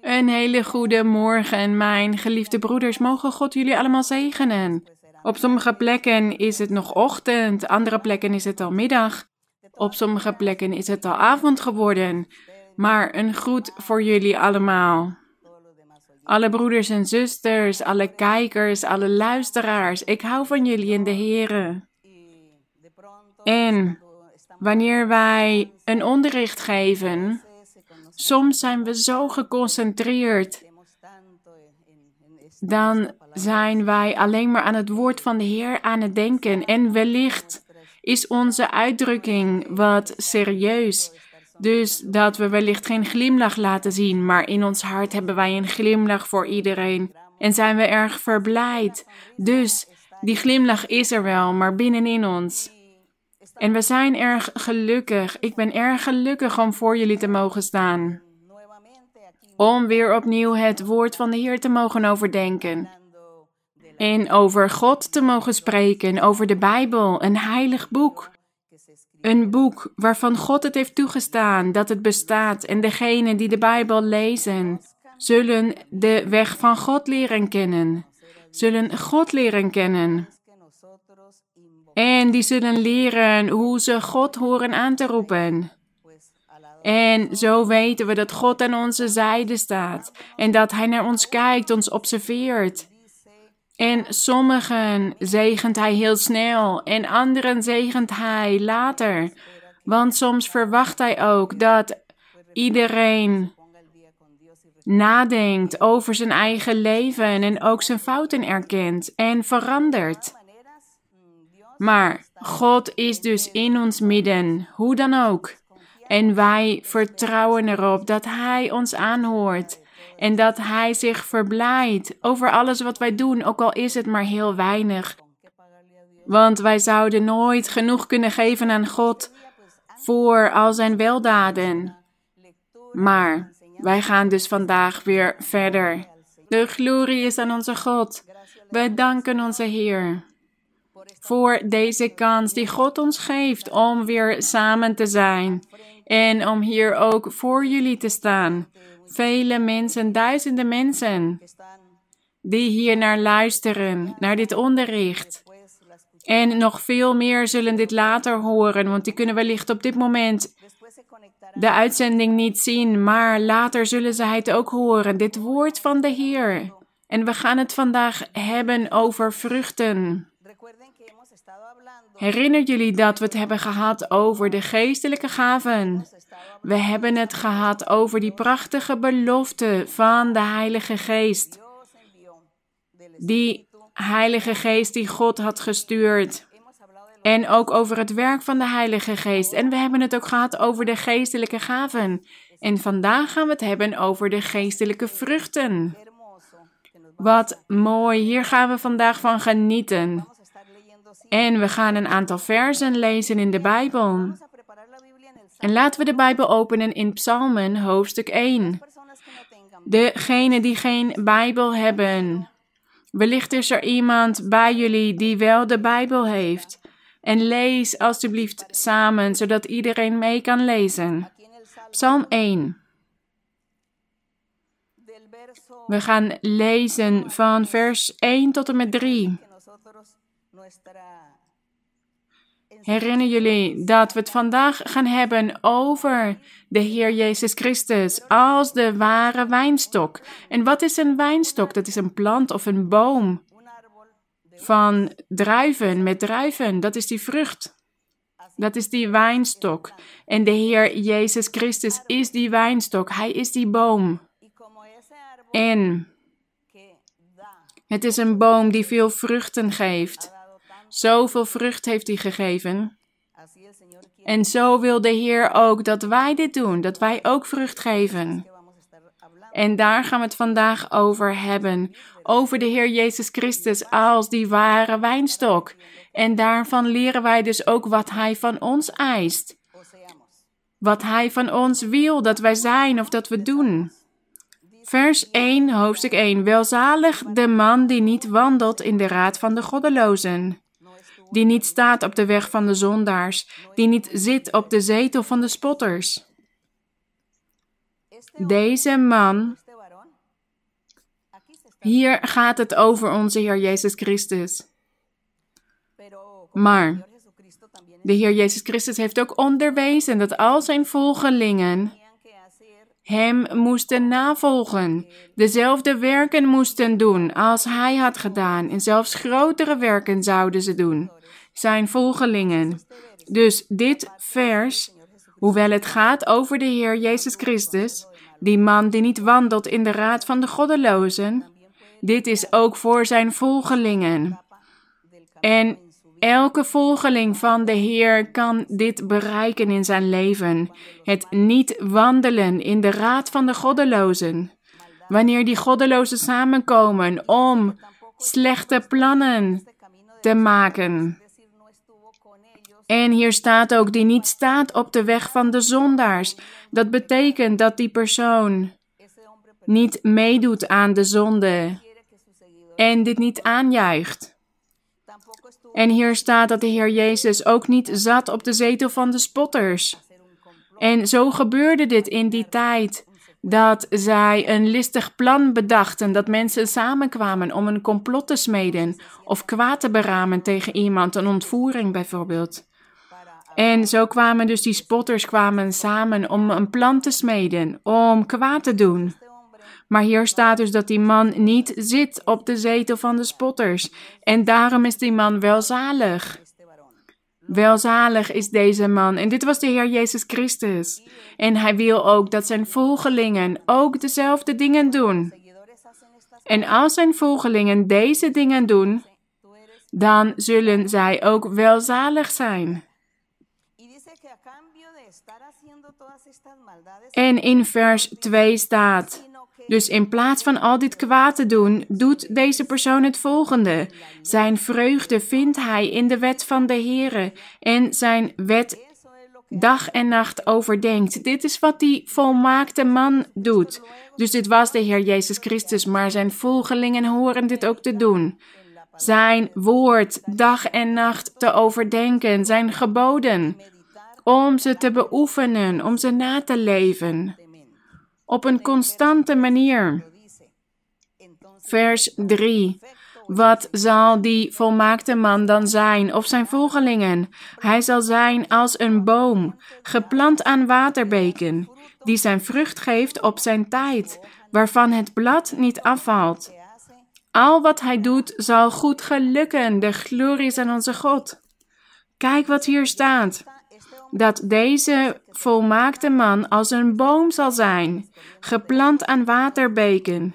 Een hele goede morgen, mijn geliefde broeders. Mogen God jullie allemaal zegenen. Op sommige plekken is het nog ochtend, andere plekken is het al middag. Op sommige plekken is het al avond geworden. Maar een groet voor jullie allemaal. Alle broeders en zusters, alle kijkers, alle luisteraars. Ik hou van jullie in de Here. En wanneer wij een onderricht geven, soms zijn we zo geconcentreerd. Dan zijn wij alleen maar aan het woord van de Heer aan het denken. En wellicht is onze uitdrukking wat serieus. Dus dat we wellicht geen glimlach laten zien, maar in ons hart hebben wij een glimlach voor iedereen. En zijn we erg verblijd. Dus die glimlach is er wel, maar binnenin ons. En we zijn erg gelukkig. Ik ben erg gelukkig om voor jullie te mogen staan. Om weer opnieuw het woord van de Heer te mogen overdenken. En over God te mogen spreken, over de Bijbel, een heilig boek. Een boek waarvan God het heeft toegestaan dat het bestaat en degenen die de Bijbel lezen, zullen de weg van God leren kennen. Zullen God leren kennen. En die zullen leren hoe ze God horen aan te roepen. En zo weten we dat God aan onze zijde staat en dat Hij naar ons kijkt, ons observeert. En sommigen zegent Hij heel snel en anderen zegent Hij later. Want soms verwacht Hij ook dat iedereen nadenkt over zijn eigen leven en ook zijn fouten erkent en verandert. Maar God is dus in ons midden, hoe dan ook. En wij vertrouwen erop dat Hij ons aanhoort en dat Hij zich verblijdt over alles wat wij doen, ook al is het maar heel weinig. Want wij zouden nooit genoeg kunnen geven aan God voor al zijn weldaden. Maar wij gaan dus vandaag weer verder. De glorie is aan onze God. We danken onze Heer voor deze kans die God ons geeft om weer samen te zijn en om hier ook voor jullie te staan. Vele mensen, duizenden mensen die hier naar luisteren, naar dit onderricht. En nog veel meer zullen dit later horen, want die kunnen wellicht op dit moment de uitzending niet zien, maar later zullen ze het ook horen. Dit woord van de Heer. En we gaan het vandaag hebben over vruchten. Herinner jullie dat we het hebben gehad over de geestelijke gaven? We hebben het gehad over die prachtige belofte van de Heilige Geest. Die Heilige Geest die God had gestuurd. En ook over het werk van de Heilige Geest. En we hebben het ook gehad over de geestelijke gaven. En vandaag gaan we het hebben over de geestelijke vruchten. Wat mooi, hier gaan we vandaag van genieten. En we gaan een aantal versen lezen in de Bijbel. En laten we de Bijbel openen in Psalmen, hoofdstuk 1. Degenen die geen Bijbel hebben. Wellicht is er iemand bij jullie die wel de Bijbel heeft. En lees alstublieft samen, zodat iedereen mee kan lezen. Psalm 1. We gaan lezen van vers 1 tot en met 3. Herinner jullie dat we het vandaag gaan hebben over de Heer Jezus Christus als de ware wijnstok. En wat is een wijnstok? Dat is een plant of een boom van druiven met druiven. Dat is die vrucht. Dat is die wijnstok. En de Heer Jezus Christus is die wijnstok. Hij is die boom. En het is een boom die veel vruchten geeft. Zoveel vrucht heeft hij gegeven. En zo wil de Heer ook dat wij dit doen, dat wij ook vrucht geven. En daar gaan we het vandaag over hebben. Over de Heer Jezus Christus als die ware wijnstok. En daarvan leren wij dus ook wat Hij van ons eist. Wat Hij van ons wil dat wij zijn of dat we doen. Vers 1, hoofdstuk 1. Welzalig de man die niet wandelt in de raad van de goddelozen die niet staat op de weg van de zondaars, die niet zit op de zetel van de spotters. Deze man Hier gaat het over onze Heer Jezus Christus. Maar de Heer Jezus Christus heeft ook onderwezen dat al zijn volgelingen hem moesten navolgen, dezelfde werken moesten doen als hij had gedaan en zelfs grotere werken zouden ze doen, zijn volgelingen. Dus dit vers, hoewel het gaat over de Heer Jezus Christus, die man die niet wandelt in de raad van de goddelozen, dit is ook voor zijn volgelingen. En elke volgeling van de Heer kan dit bereiken in zijn leven. Het niet wandelen in de raad van de goddelozen. Wanneer die goddelozen samenkomen om slechte plannen te maken. En hier staat ook die niet staat op de weg van de zondaars. Dat betekent dat die persoon niet meedoet aan de zonde en dit niet aanjuicht. En hier staat dat de Heer Jezus ook niet zat op de zetel van de spotters. En zo gebeurde dit in die tijd. Dat zij een listig plan bedachten, dat mensen samenkwamen om een complot te smeden of kwaad te beramen tegen iemand, een ontvoering bijvoorbeeld. En zo kwamen dus die spotters kwamen samen om een plan te smeden, om kwaad te doen. Maar hier staat dus dat die man niet zit op de zetel van de spotters. En daarom is die man welzalig. Welzalig is deze man. En dit was de Heer Jezus Christus. En hij wil ook dat zijn volgelingen ook dezelfde dingen doen. En als zijn volgelingen deze dingen doen, dan zullen zij ook welzalig zijn. En in vers 2 staat: dus in plaats van al dit kwaad te doen, doet deze persoon het volgende. Zijn vreugde vindt hij in de wet van de Heere en zijn wet dag en nacht overdenkt. Dit is wat die volmaakte man doet. Dus dit was de Heer Jezus Christus, maar zijn volgelingen horen dit ook te doen. Zijn woord dag en nacht te overdenken, zijn geboden, om ze te beoefenen, om ze na te leven op een constante manier. Vers 3. Wat zal die volmaakte man dan zijn, of zijn volgelingen? Hij zal zijn als een boom, geplant aan waterbeken, die zijn vrucht geeft op zijn tijd, waarvan het blad niet afvalt. Al wat hij doet zal goed gelukken, de glorie is aan onze God. Kijk wat hier staat dat deze volmaakte man als een boom zal zijn, geplant aan waterbeken.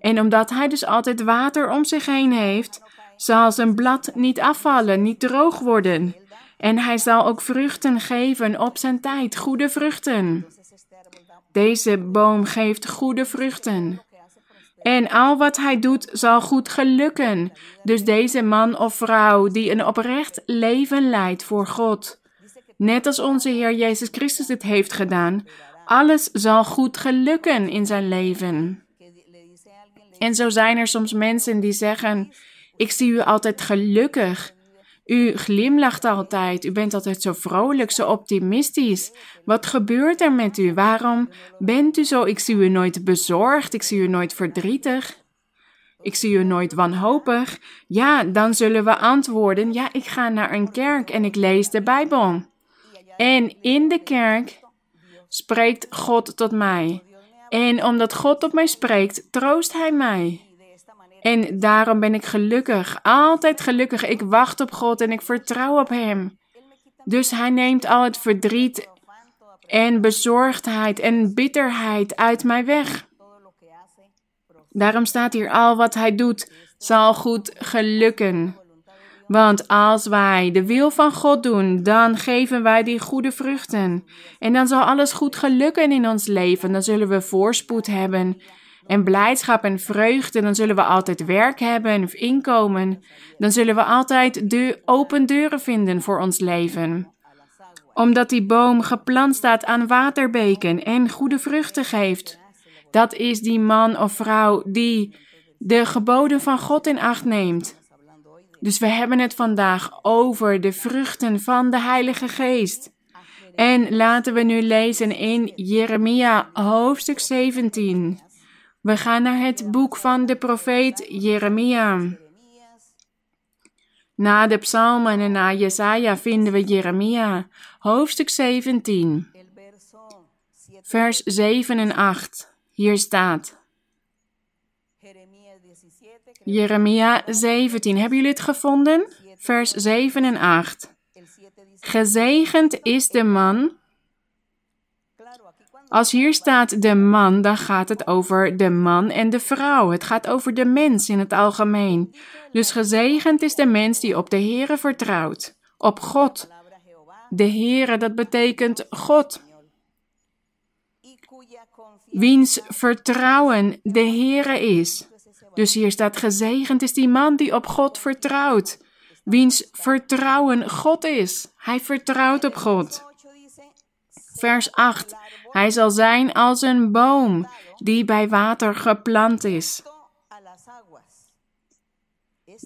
En omdat hij dus altijd water om zich heen heeft, zal zijn blad niet afvallen, niet droog worden. En hij zal ook vruchten geven op zijn tijd, goede vruchten. Deze boom geeft goede vruchten. En al wat hij doet zal goed gelukken. Dus deze man of vrouw die een oprecht leven leidt voor God, Net als onze Heer Jezus Christus dit heeft gedaan, alles zal goed gelukken in zijn leven. En zo zijn er soms mensen die zeggen: Ik zie u altijd gelukkig. U glimlacht altijd. U bent altijd zo vrolijk, zo optimistisch. Wat gebeurt er met u? Waarom bent u zo? Ik zie u nooit bezorgd. Ik zie u nooit verdrietig. Ik zie u nooit wanhopig. Ja, dan zullen we antwoorden: Ja, ik ga naar een kerk en ik lees de Bijbel. En in de kerk spreekt God tot mij. En omdat God tot mij spreekt, troost Hij mij. En daarom ben ik gelukkig, altijd gelukkig. Ik wacht op God en ik vertrouw op Hem. Dus Hij neemt al het verdriet en bezorgdheid en bitterheid uit mij weg. Daarom staat hier al wat Hij doet, zal goed gelukken. Want als wij de wil van God doen, dan geven wij die goede vruchten. En dan zal alles goed gelukken in ons leven. Dan zullen we voorspoed hebben en blijdschap en vreugde. Dan zullen we altijd werk hebben of inkomen. Dan zullen we altijd de open deuren vinden voor ons leven. Omdat die boom geplant staat aan waterbeken en goede vruchten geeft. Dat is die man of vrouw die de geboden van God in acht neemt. Dus we hebben het vandaag over de vruchten van de Heilige Geest. En laten we nu lezen in Jeremia hoofdstuk 17. We gaan naar het boek van de profeet Jeremia. Na de psalmen en na Jesaja vinden we Jeremia, hoofdstuk 17, vers 7 en 8. Hier staat. Jeremia 17. Hebben jullie het gevonden? Vers 7 en 8. Gezegend is de man. Als hier staat de man, dan gaat het over de man en de vrouw. Het gaat over de mens in het algemeen. Dus gezegend is de mens die op de Heere vertrouwt, op God. De Heere, dat betekent God. Wiens vertrouwen de Heere is. Dus hier staat gezegend is die man die op God vertrouwt. Wiens vertrouwen God is. Hij vertrouwt op God. Vers 8. Hij zal zijn als een boom die bij water geplant is.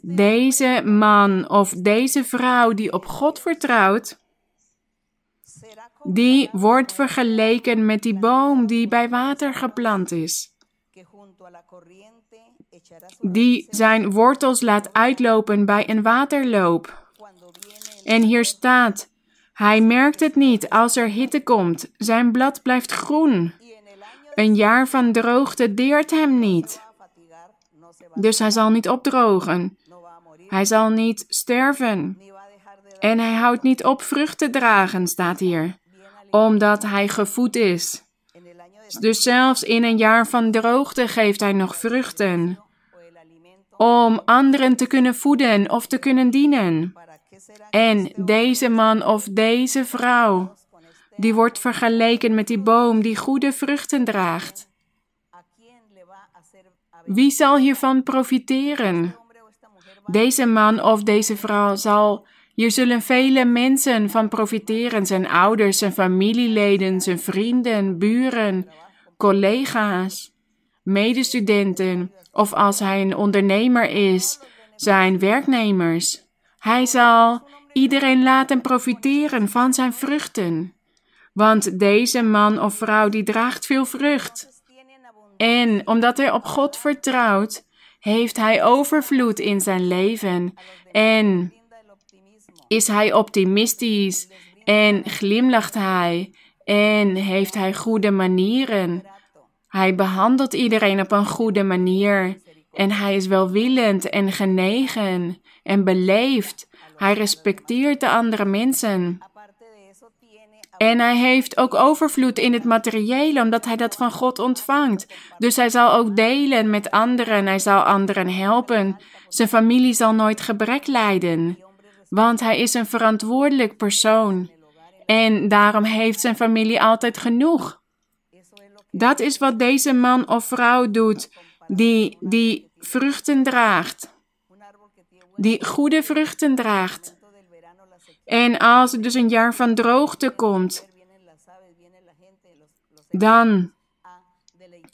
Deze man of deze vrouw die op God vertrouwt, die wordt vergeleken met die boom die bij water geplant is die zijn wortels laat uitlopen bij een waterloop. En hier staat, hij merkt het niet als er hitte komt, zijn blad blijft groen. Een jaar van droogte deert hem niet. Dus hij zal niet opdrogen. Hij zal niet sterven. En hij houdt niet op vruchten dragen, staat hier, omdat hij gevoed is. Dus zelfs in een jaar van droogte geeft hij nog vruchten om anderen te kunnen voeden of te kunnen dienen. En deze man of deze vrouw, die wordt vergeleken met die boom die goede vruchten draagt. Wie zal hiervan profiteren? Deze man of deze vrouw zal, hier zullen vele mensen van profiteren, zijn ouders, zijn familieleden, zijn vrienden, buren, collega's, medestudenten, of als hij een ondernemer is, zijn werknemers. Hij zal iedereen laten profiteren van zijn vruchten. Want deze man of vrouw die draagt veel vrucht. En omdat hij op God vertrouwt, heeft hij overvloed in zijn leven. En is hij optimistisch en glimlacht hij en heeft hij goede manieren. Hij behandelt iedereen op een goede manier. En hij is welwillend en genegen en beleefd. Hij respecteert de andere mensen. En hij heeft ook overvloed in het materiële, omdat hij dat van God ontvangt. Dus hij zal ook delen met anderen, hij zal anderen helpen. Zijn familie zal nooit gebrek lijden, want hij is een verantwoordelijk persoon. En daarom heeft zijn familie altijd genoeg. Dat is wat deze man of vrouw doet, die, die vruchten draagt. Die goede vruchten draagt. En als er dus een jaar van droogte komt, dan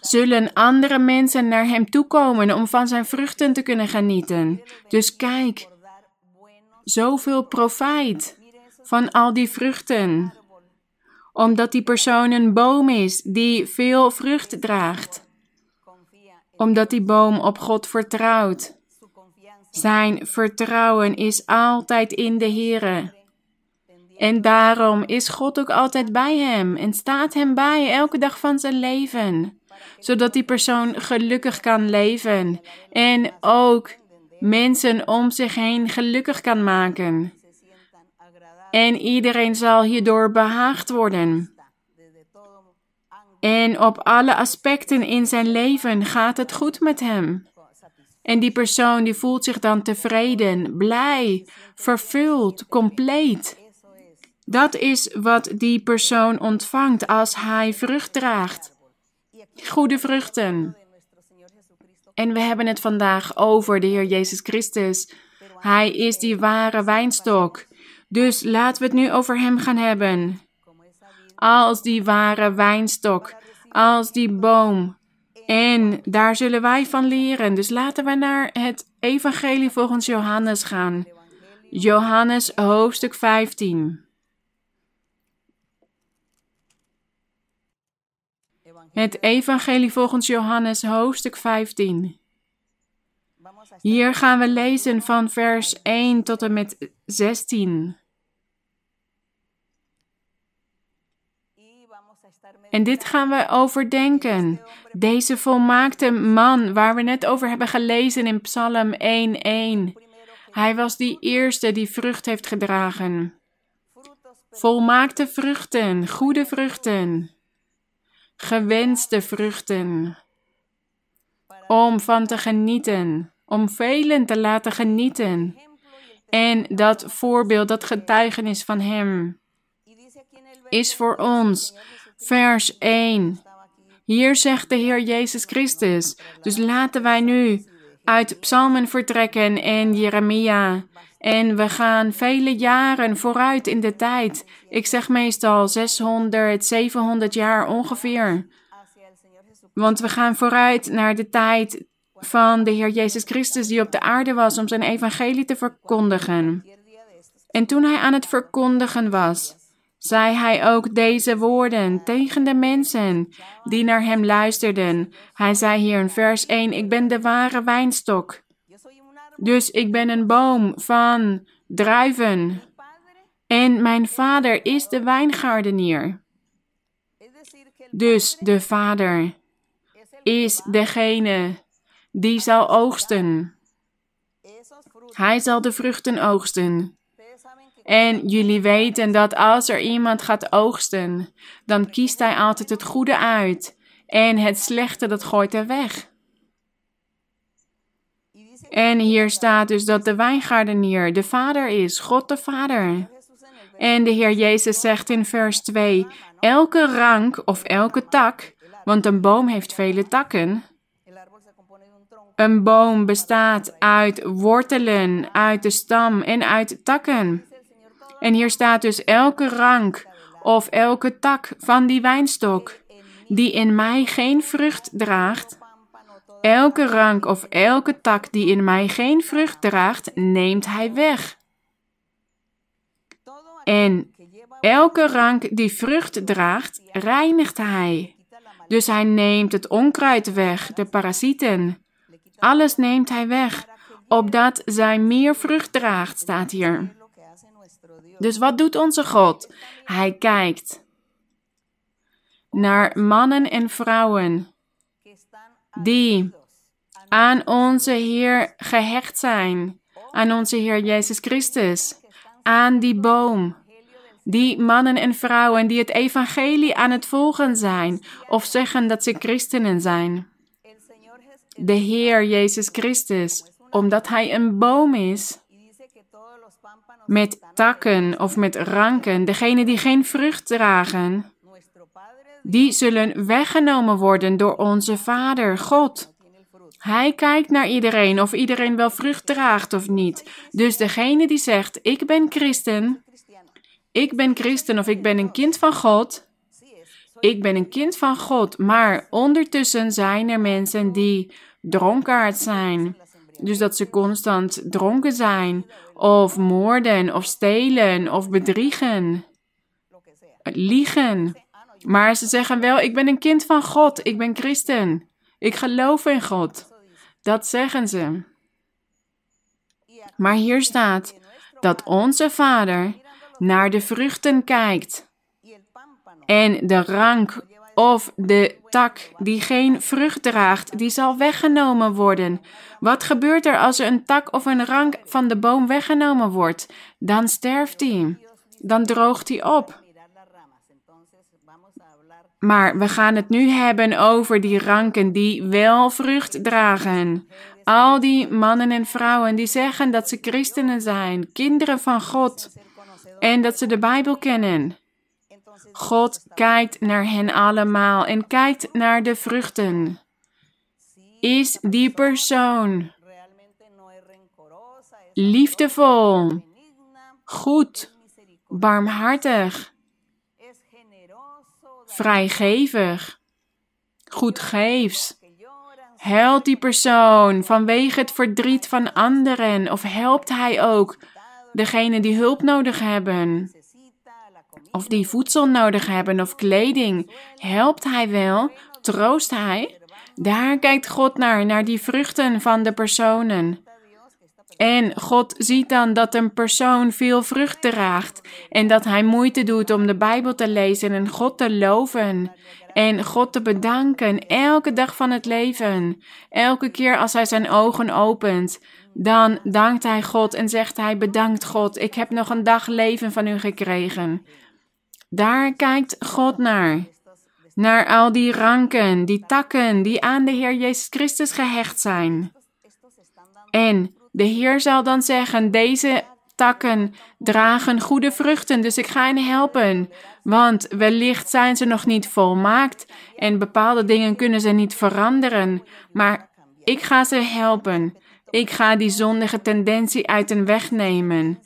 zullen andere mensen naar hem toekomen om van zijn vruchten te kunnen genieten. Dus kijk, zoveel profijt van al die vruchten omdat die persoon een boom is die veel vrucht draagt. Omdat die boom op God vertrouwt. Zijn vertrouwen is altijd in de Heere. En daarom is God ook altijd bij hem en staat hem bij elke dag van zijn leven, zodat die persoon gelukkig kan leven en ook mensen om zich heen gelukkig kan maken en iedereen zal hierdoor behaagd worden. En op alle aspecten in zijn leven gaat het goed met hem. En die persoon die voelt zich dan tevreden, blij, vervuld, compleet. Dat is wat die persoon ontvangt als hij vrucht draagt. Goede vruchten. En we hebben het vandaag over de Heer Jezus Christus. Hij is die ware wijnstok. Dus laten we het nu over Hem gaan hebben. Als die ware wijnstok, als die boom. En daar zullen wij van leren. Dus laten we naar het Evangelie volgens Johannes gaan. Johannes hoofdstuk 15. Het Evangelie volgens Johannes, hoofdstuk 15. Hier gaan we lezen van vers 1 tot en met 16. En dit gaan we overdenken. Deze volmaakte man waar we net over hebben gelezen in Psalm 1:1. Hij was die eerste die vrucht heeft gedragen. Volmaakte vruchten, goede vruchten, gewenste vruchten. Om van te genieten, om velen te laten genieten. En dat voorbeeld, dat getuigenis van Hem, is voor ons. Vers 1. Hier zegt de Heer Jezus Christus. Dus laten wij nu uit Psalmen vertrekken en Jeremia. En we gaan vele jaren vooruit in de tijd. Ik zeg meestal 600, 700 jaar ongeveer. Want we gaan vooruit naar de tijd van de Heer Jezus Christus die op de aarde was om zijn evangelie te verkondigen. En toen hij aan het verkondigen was, zei hij ook deze woorden tegen de mensen die naar hem luisterden. Hij zei hier in vers 1: Ik ben de ware wijnstok. Dus ik ben een boom van druiven. En mijn vader is de wijngaardenier. Dus de vader is degene die zal oogsten. Hij zal de vruchten oogsten. En jullie weten dat als er iemand gaat oogsten, dan kiest hij altijd het goede uit. En het slechte, dat gooit hij weg. En hier staat dus dat de wijngaardenier de vader is, God de Vader. En de Heer Jezus zegt in vers 2: Elke rank of elke tak, want een boom heeft vele takken. Een boom bestaat uit wortelen, uit de stam en uit takken. En hier staat dus elke rank of elke tak van die wijnstok die in mij geen vrucht draagt. Elke rank of elke tak die in mij geen vrucht draagt, neemt hij weg. En elke rank die vrucht draagt, reinigt hij. Dus hij neemt het onkruid weg, de parasieten. Alles neemt hij weg, opdat zij meer vrucht draagt, staat hier. Dus wat doet onze God? Hij kijkt naar mannen en vrouwen die aan onze Heer gehecht zijn, aan onze Heer Jezus Christus, aan die boom. Die mannen en vrouwen die het evangelie aan het volgen zijn of zeggen dat ze christenen zijn. De Heer Jezus Christus, omdat Hij een boom is, met takken of met ranken, degene die geen vrucht dragen, die zullen weggenomen worden door onze Vader, God. Hij kijkt naar iedereen of iedereen wel vrucht draagt of niet. Dus degene die zegt: Ik ben christen, ik ben christen of ik ben een kind van God. Ik ben een kind van God, maar ondertussen zijn er mensen die dronkaard zijn. Dus dat ze constant dronken zijn, of moorden, of stelen, of bedriegen, liegen. Maar ze zeggen wel: Ik ben een kind van God, ik ben christen, ik geloof in God. Dat zeggen ze. Maar hier staat dat onze Vader naar de vruchten kijkt. En de rank of de tak die geen vrucht draagt, die zal weggenomen worden. Wat gebeurt er als er een tak of een rank van de boom weggenomen wordt? Dan sterft hij. Dan droogt hij op. Maar we gaan het nu hebben over die ranken die wel vrucht dragen. Al die mannen en vrouwen die zeggen dat ze christenen zijn, kinderen van God, en dat ze de Bijbel kennen. God kijkt naar hen allemaal en kijkt naar de vruchten. Is die persoon liefdevol, goed, barmhartig, vrijgevig, goedgeefs? Helpt die persoon vanwege het verdriet van anderen of helpt hij ook degene die hulp nodig hebben? Of die voedsel nodig hebben of kleding, helpt hij wel troost hij? Daar kijkt God naar, naar die vruchten van de personen. En God ziet dan dat een persoon veel vrucht draagt en dat hij moeite doet om de Bijbel te lezen en God te loven en God te bedanken elke dag van het leven. Elke keer als hij zijn ogen opent, dan dankt hij God en zegt hij bedankt God, ik heb nog een dag leven van u gekregen. Daar kijkt God naar. Naar al die ranken, die takken die aan de Heer Jezus Christus gehecht zijn. En de Heer zal dan zeggen: Deze takken dragen goede vruchten, dus ik ga hen helpen. Want wellicht zijn ze nog niet volmaakt en bepaalde dingen kunnen ze niet veranderen. Maar ik ga ze helpen. Ik ga die zondige tendentie uit hun weg nemen.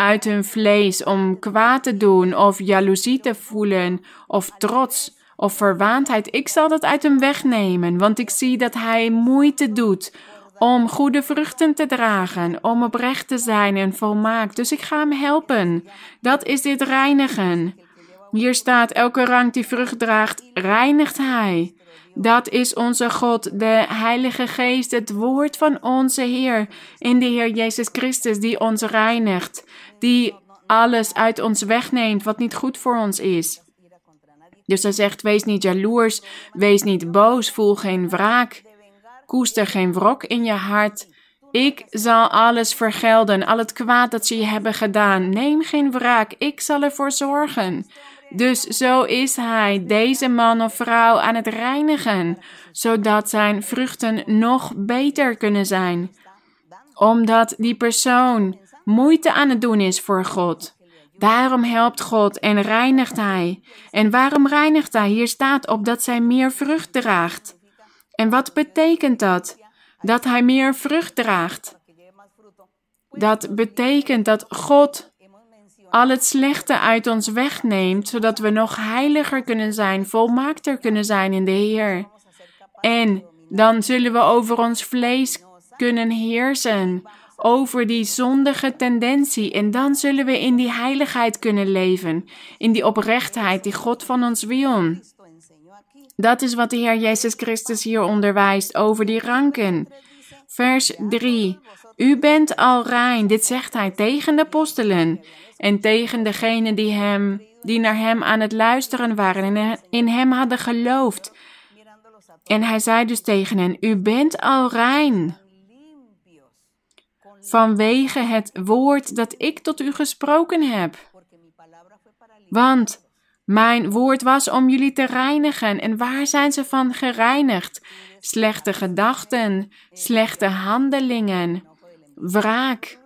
Uit hun vlees om kwaad te doen of jaloezie te voelen of trots of verwaandheid. Ik zal dat uit hem wegnemen, want ik zie dat hij moeite doet om goede vruchten te dragen, om oprecht te zijn en volmaakt. Dus ik ga hem helpen. Dat is dit reinigen. Hier staat, elke rang die vrucht draagt, reinigt hij. Dat is onze God, de Heilige Geest, het woord van onze Heer, in de Heer Jezus Christus, die ons reinigt, die alles uit ons wegneemt wat niet goed voor ons is. Dus hij zegt: Wees niet jaloers, wees niet boos, voel geen wraak. Koester geen wrok in je hart. Ik zal alles vergelden, al het kwaad dat ze je hebben gedaan. Neem geen wraak, ik zal ervoor zorgen. Dus zo is hij, deze man of vrouw, aan het reinigen, zodat zijn vruchten nog beter kunnen zijn. Omdat die persoon moeite aan het doen is voor God. Daarom helpt God en reinigt Hij. En waarom reinigt Hij? Hier staat op dat zij meer vrucht draagt. En wat betekent dat? Dat Hij meer vrucht draagt. Dat betekent dat God al het slechte uit ons wegneemt, zodat we nog heiliger kunnen zijn, volmaakter kunnen zijn in de Heer. En dan zullen we over ons vlees kunnen heersen, over die zondige tendentie. En dan zullen we in die heiligheid kunnen leven, in die oprechtheid die God van ons wil. Dat is wat de Heer Jezus Christus hier onderwijst over die ranken. Vers 3. U bent al rein, dit zegt hij tegen de apostelen en tegen degenen die, hem, die naar hem aan het luisteren waren en in hem hadden geloofd. En hij zei dus tegen hen, u bent al rein vanwege het woord dat ik tot u gesproken heb. Want mijn woord was om jullie te reinigen. En waar zijn ze van gereinigd? Slechte gedachten, slechte handelingen, wraak.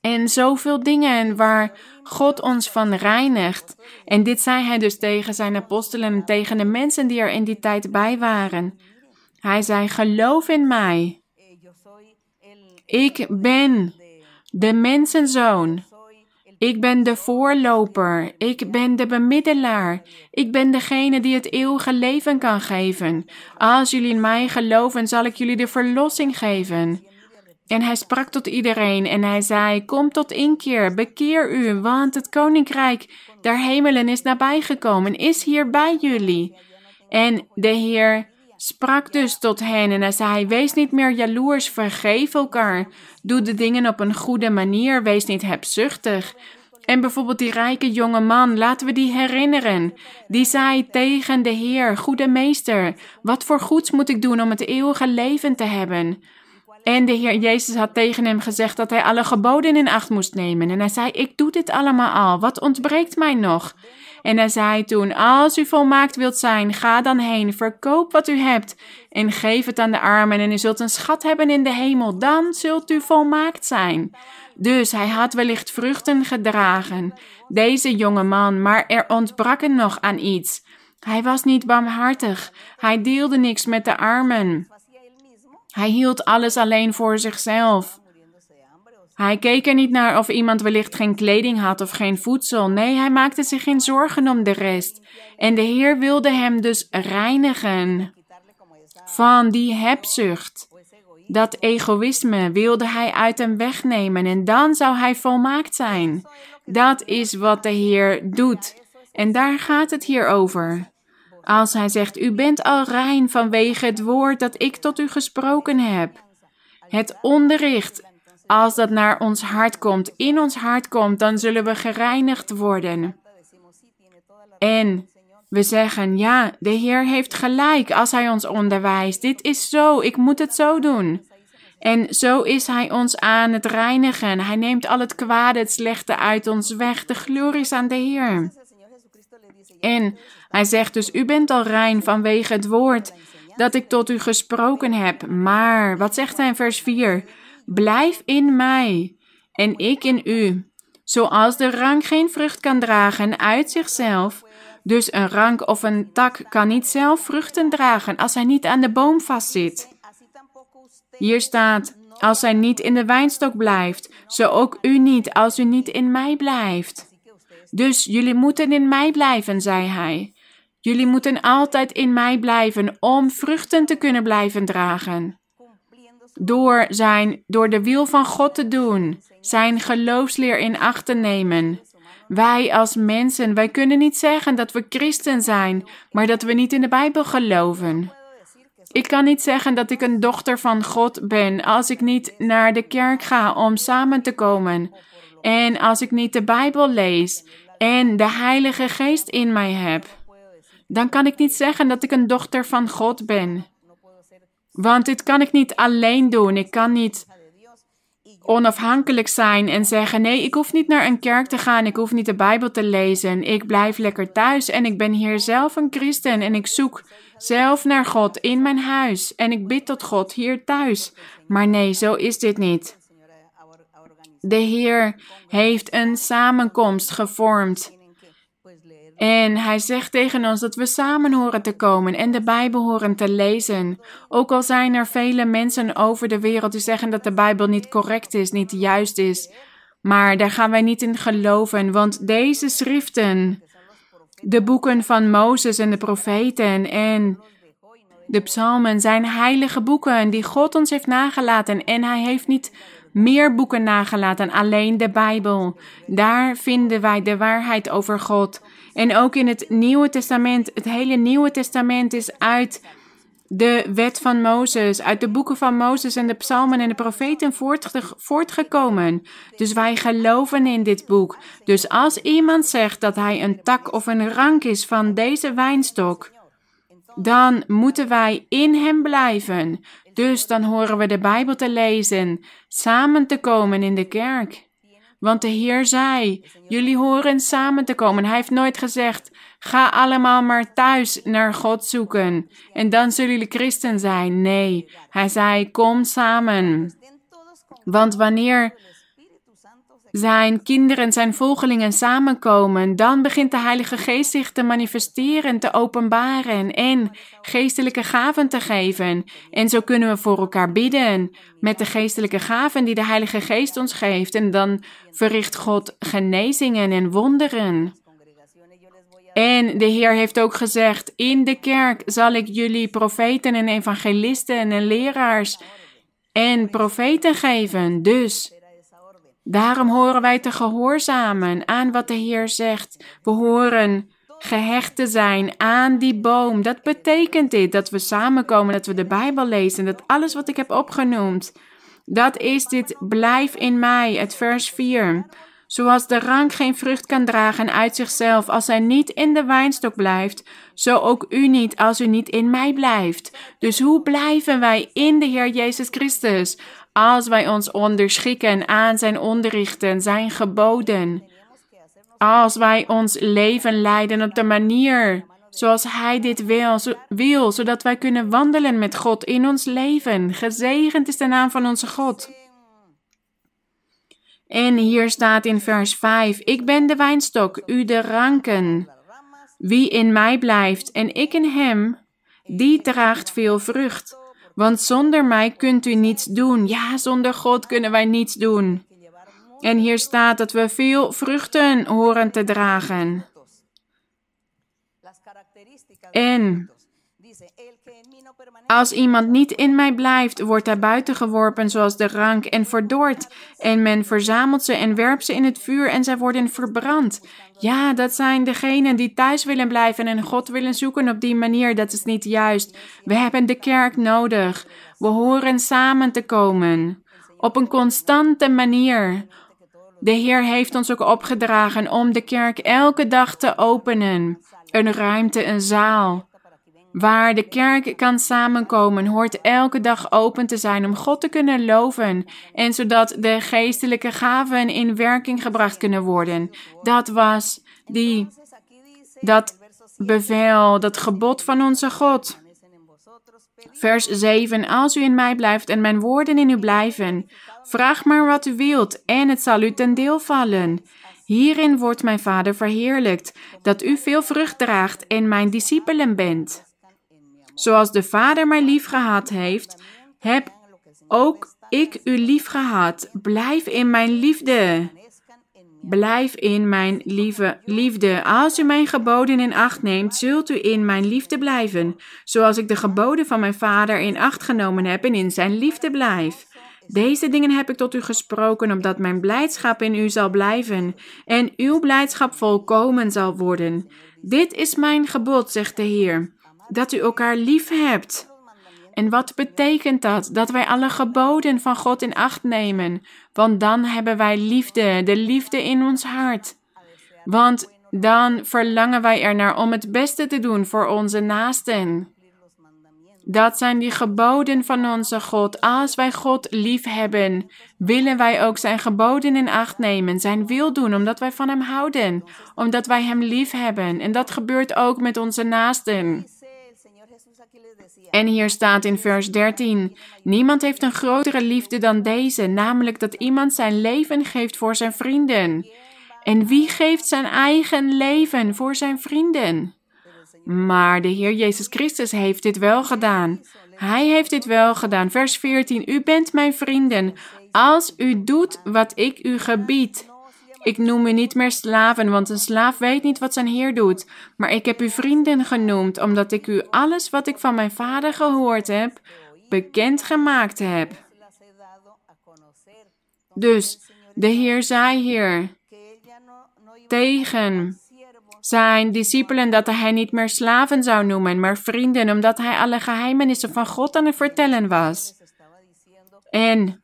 En zoveel dingen waar God ons van reinigt. En dit zei hij dus tegen zijn apostelen en tegen de mensen die er in die tijd bij waren. Hij zei: Geloof in mij. Ik ben de mensenzoon. Ik ben de voorloper. Ik ben de bemiddelaar. Ik ben degene die het eeuwige leven kan geven. Als jullie in mij geloven, zal ik jullie de verlossing geven. En hij sprak tot iedereen en hij zei: Kom tot inkeer, bekeer u, want het koninkrijk der hemelen is nabijgekomen, is hier bij jullie. En de Heer sprak dus tot hen en hij zei: Wees niet meer jaloers, vergeef elkaar. Doe de dingen op een goede manier, wees niet hebzuchtig. En bijvoorbeeld die rijke jonge man, laten we die herinneren. Die zei tegen de Heer: Goede meester, wat voor goeds moet ik doen om het eeuwige leven te hebben? En de Heer Jezus had tegen hem gezegd dat hij alle geboden in acht moest nemen. En hij zei: Ik doe dit allemaal al. Wat ontbreekt mij nog? En hij zei toen: Als u volmaakt wilt zijn, ga dan heen, verkoop wat u hebt en geef het aan de armen. En u zult een schat hebben in de hemel. Dan zult u volmaakt zijn. Dus hij had wellicht vruchten gedragen, deze jonge man, maar er ontbrak hem nog aan iets. Hij was niet barmhartig. Hij deelde niks met de armen. Hij hield alles alleen voor zichzelf. Hij keek er niet naar of iemand wellicht geen kleding had of geen voedsel. Nee, hij maakte zich geen zorgen om de rest. En de Heer wilde hem dus reinigen van die hebzucht. Dat egoïsme wilde hij uit hem wegnemen en dan zou hij volmaakt zijn. Dat is wat de Heer doet. En daar gaat het hier over. Als hij zegt, u bent al rein vanwege het woord dat ik tot u gesproken heb. Het onderricht, als dat naar ons hart komt, in ons hart komt, dan zullen we gereinigd worden. En we zeggen, ja, de Heer heeft gelijk als Hij ons onderwijst. Dit is zo, ik moet het zo doen. En zo is Hij ons aan het reinigen. Hij neemt al het kwade, het slechte uit ons weg. De glorie is aan de Heer. En Hij zegt dus, u bent al rein vanwege het woord dat ik tot u gesproken heb. Maar, wat zegt Hij in vers 4? Blijf in mij en ik in u. Zoals de rank geen vrucht kan dragen uit zichzelf, dus een rank of een tak kan niet zelf vruchten dragen als hij niet aan de boom vastzit. Hier staat, als hij niet in de wijnstok blijft, zo ook u niet als u niet in mij blijft. Dus jullie moeten in mij blijven, zei hij. Jullie moeten altijd in mij blijven om vruchten te kunnen blijven dragen. Door, zijn, door de wil van God te doen, zijn geloofsleer in acht te nemen, wij als mensen, wij kunnen niet zeggen dat we christen zijn, maar dat we niet in de Bijbel geloven. Ik kan niet zeggen dat ik een dochter van God ben als ik niet naar de kerk ga om samen te komen. En als ik niet de Bijbel lees en de Heilige Geest in mij heb. Dan kan ik niet zeggen dat ik een dochter van God ben. Want dit kan ik niet alleen doen. Ik kan niet onafhankelijk zijn en zeggen: nee, ik hoef niet naar een kerk te gaan, ik hoef niet de Bijbel te lezen, ik blijf lekker thuis en ik ben hier zelf een christen en ik zoek zelf naar God in mijn huis en ik bid tot God hier thuis. Maar nee, zo is dit niet. De Heer heeft een samenkomst gevormd en hij zegt tegen ons dat we samen horen te komen en de Bijbel horen te lezen. Ook al zijn er vele mensen over de wereld die zeggen dat de Bijbel niet correct is, niet juist is. Maar daar gaan wij niet in geloven, want deze schriften, de boeken van Mozes en de profeten en de psalmen zijn heilige boeken die God ons heeft nagelaten en hij heeft niet meer boeken nagelaten, alleen de Bijbel. Daar vinden wij de waarheid over God. En ook in het Nieuwe Testament, het hele Nieuwe Testament is uit de wet van Mozes, uit de boeken van Mozes en de psalmen en de profeten voortgekomen. Dus wij geloven in dit boek. Dus als iemand zegt dat hij een tak of een rank is van deze wijnstok, dan moeten wij in hem blijven. Dus dan horen we de Bijbel te lezen, samen te komen in de kerk. Want de Heer zei: Jullie horen samen te komen. Hij heeft nooit gezegd: Ga allemaal maar thuis naar God zoeken en dan zullen jullie christen zijn. Nee, hij zei: Kom samen. Want wanneer zijn kinderen, zijn volgelingen samenkomen, dan begint de Heilige Geest zich te manifesteren, te openbaren en geestelijke gaven te geven. En zo kunnen we voor elkaar bidden met de geestelijke gaven die de Heilige Geest ons geeft. En dan verricht God genezingen en wonderen. En de Heer heeft ook gezegd: In de kerk zal ik jullie profeten en evangelisten en leraars en profeten geven. Dus Daarom horen wij te gehoorzamen aan wat de Heer zegt. We horen gehecht te zijn aan die boom. Dat betekent dit, dat we samenkomen, dat we de Bijbel lezen, dat alles wat ik heb opgenoemd, dat is dit, blijf in mij, het vers 4. Zoals de rank geen vrucht kan dragen uit zichzelf als hij niet in de wijnstok blijft, zo ook u niet als u niet in mij blijft. Dus hoe blijven wij in de Heer Jezus Christus? Als wij ons onderschikken aan zijn onderrichten, zijn geboden, als wij ons leven leiden op de manier zoals Hij dit wil, wil, zodat wij kunnen wandelen met God in ons leven. Gezegend is de naam van onze God. En hier staat in vers 5: Ik ben de wijnstok, u de ranken. Wie in mij blijft en ik in hem, die draagt veel vrucht. Want zonder mij kunt u niets doen. Ja, zonder God kunnen wij niets doen. En hier staat dat we veel vruchten horen te dragen. En Als iemand niet in mij blijft, wordt hij buiten geworpen zoals de rank en verdord. En men verzamelt ze en werpt ze in het vuur en zij worden verbrand. Ja, dat zijn degenen die thuis willen blijven en God willen zoeken op die manier. Dat is niet juist. We hebben de kerk nodig. We horen samen te komen. Op een constante manier. De Heer heeft ons ook opgedragen om de kerk elke dag te openen. Een ruimte, een zaal. Waar de kerk kan samenkomen, hoort elke dag open te zijn om God te kunnen loven en zodat de geestelijke gaven in werking gebracht kunnen worden. Dat was die, dat bevel, dat gebod van onze God. Vers 7. Als u in mij blijft en mijn woorden in u blijven, vraag maar wat u wilt en het zal u ten deel vallen. Hierin wordt mijn Vader verheerlijkt, dat u veel vrucht draagt en mijn discipelen bent. Zoals de Vader mij lief gehad heeft, heb ook ik u lief gehad. Blijf in mijn liefde. Blijf in mijn lieve liefde. Als u mijn geboden in acht neemt, zult u in mijn liefde blijven, zoals ik de geboden van mijn Vader in acht genomen heb en in zijn liefde blijf. Deze dingen heb ik tot u gesproken, opdat mijn blijdschap in u zal blijven en uw blijdschap volkomen zal worden. Dit is mijn gebod, zegt de Heer dat u elkaar lief hebt. En wat betekent dat? Dat wij alle geboden van God in acht nemen. Want dan hebben wij liefde, de liefde in ons hart. Want dan verlangen wij ernaar om het beste te doen voor onze naasten. Dat zijn die geboden van onze God. Als wij God lief hebben, willen wij ook zijn geboden in acht nemen, zijn wil doen, omdat wij van Hem houden, omdat wij Hem lief hebben. En dat gebeurt ook met onze naasten. En hier staat in vers 13: Niemand heeft een grotere liefde dan deze, namelijk dat iemand zijn leven geeft voor zijn vrienden. En wie geeft zijn eigen leven voor zijn vrienden? Maar de Heer Jezus Christus heeft dit wel gedaan. Hij heeft dit wel gedaan. Vers 14: U bent mijn vrienden als u doet wat ik u gebied. Ik noem u niet meer slaven, want een slaaf weet niet wat zijn heer doet. Maar ik heb u vrienden genoemd, omdat ik u alles wat ik van mijn vader gehoord heb, bekendgemaakt heb. Dus de Heer zei hier tegen zijn discipelen dat hij niet meer slaven zou noemen, maar vrienden, omdat hij alle geheimenissen van God aan het vertellen was. En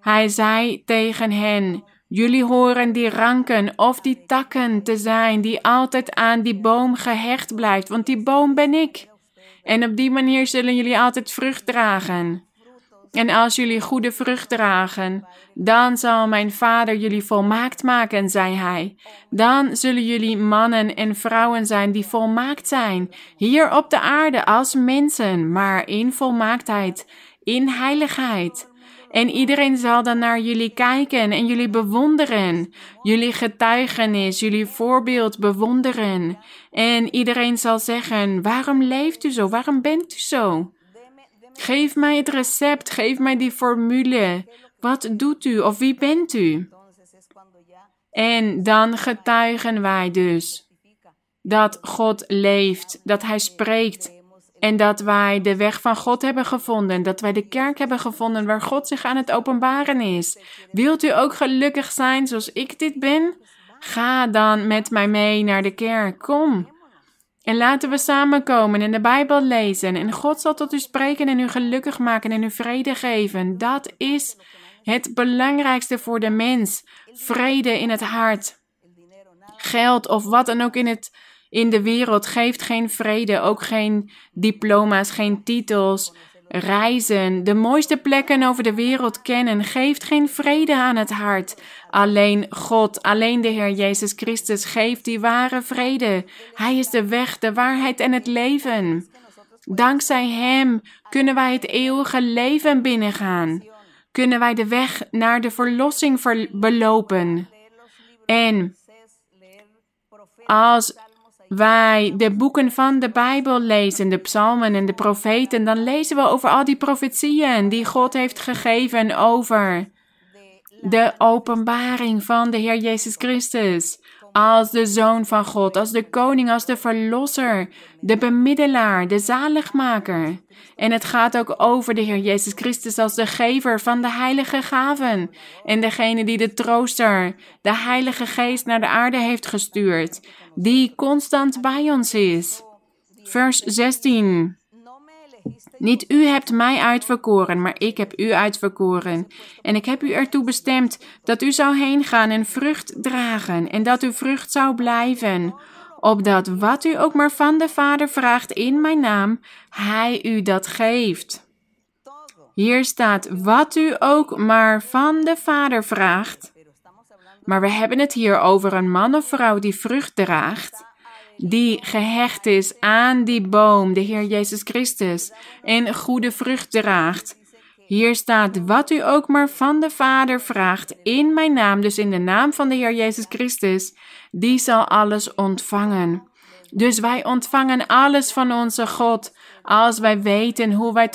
hij zei tegen hen: Jullie horen die ranken of die takken te zijn die altijd aan die boom gehecht blijft, want die boom ben ik. En op die manier zullen jullie altijd vrucht dragen. En als jullie goede vrucht dragen, dan zal mijn vader jullie volmaakt maken, zei hij. Dan zullen jullie mannen en vrouwen zijn die volmaakt zijn, hier op de aarde als mensen, maar in volmaaktheid, in heiligheid. En iedereen zal dan naar jullie kijken en jullie bewonderen. Jullie getuigenis, jullie voorbeeld bewonderen. En iedereen zal zeggen: Waarom leeft u zo? Waarom bent u zo? Geef mij het recept, geef mij die formule. Wat doet u of wie bent u? En dan getuigen wij dus dat God leeft, dat Hij spreekt en dat wij de weg van God hebben gevonden. Dat wij de kerk hebben gevonden waar God zich aan het openbaren is. Wilt u ook gelukkig zijn zoals ik dit ben? Ga dan met mij mee naar de kerk. Kom. En laten we samenkomen en de Bijbel lezen. En God zal tot u spreken en u gelukkig maken en u vrede geven. Dat is het belangrijkste voor de mens. Vrede in het hart. Geld of wat dan ook in het in de wereld geeft geen vrede, ook geen diploma's, geen titels. Reizen, de mooiste plekken over de wereld kennen, geeft geen vrede aan het hart. Alleen God, alleen de Heer Jezus Christus geeft die ware vrede. Hij is de weg, de waarheid en het leven. Dankzij Hem kunnen wij het eeuwige leven binnengaan. Kunnen wij de weg naar de verlossing belopen. En als wij de boeken van de Bijbel lezen, de psalmen en de profeten, dan lezen we over al die profetieën die God heeft gegeven over de openbaring van de Heer Jezus Christus. als de Zoon van God, als de Koning, als de Verlosser, de Bemiddelaar, de Zaligmaker. En het gaat ook over de Heer Jezus Christus als de gever van de heilige gaven en degene die de trooster, de Heilige Geest naar de aarde heeft gestuurd, die constant bij ons is. Vers 16. Niet u hebt mij uitverkoren, maar ik heb u uitverkoren. En ik heb u ertoe bestemd dat u zou heen gaan en vrucht dragen, en dat uw vrucht zou blijven, opdat wat u ook maar van de Vader vraagt in mijn naam, hij u dat geeft. Hier staat wat u ook maar van de Vader vraagt. Maar we hebben het hier over een man of vrouw die vrucht draagt die gehecht is aan die boom, de Heer Jezus Christus, en goede vrucht draagt. Hier staat, wat u ook maar van de Vader vraagt, in mijn naam, dus in de naam van de Heer Jezus Christus, die zal alles ontvangen. Dus wij ontvangen alles van onze God, als wij weten hoe wij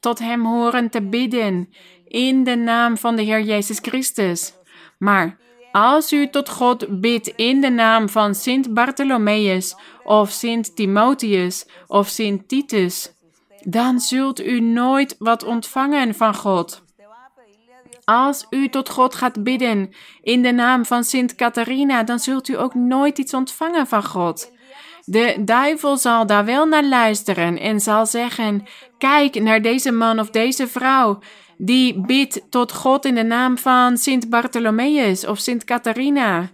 tot, Hem horen te bidden, in de naam van de Heer Jezus Christus. Maar als u tot God bidt in de naam van Sint Bartholomeus of Sint Timotheus of Sint Titus, dan zult u nooit wat ontvangen van God. Als u tot God gaat bidden in de naam van Sint Catharina, dan zult u ook nooit iets ontvangen van God. De duivel zal daar wel naar luisteren en zal zeggen: Kijk naar deze man of deze vrouw die bidt tot God in de naam van Sint Bartholomeus of Sint Catharina.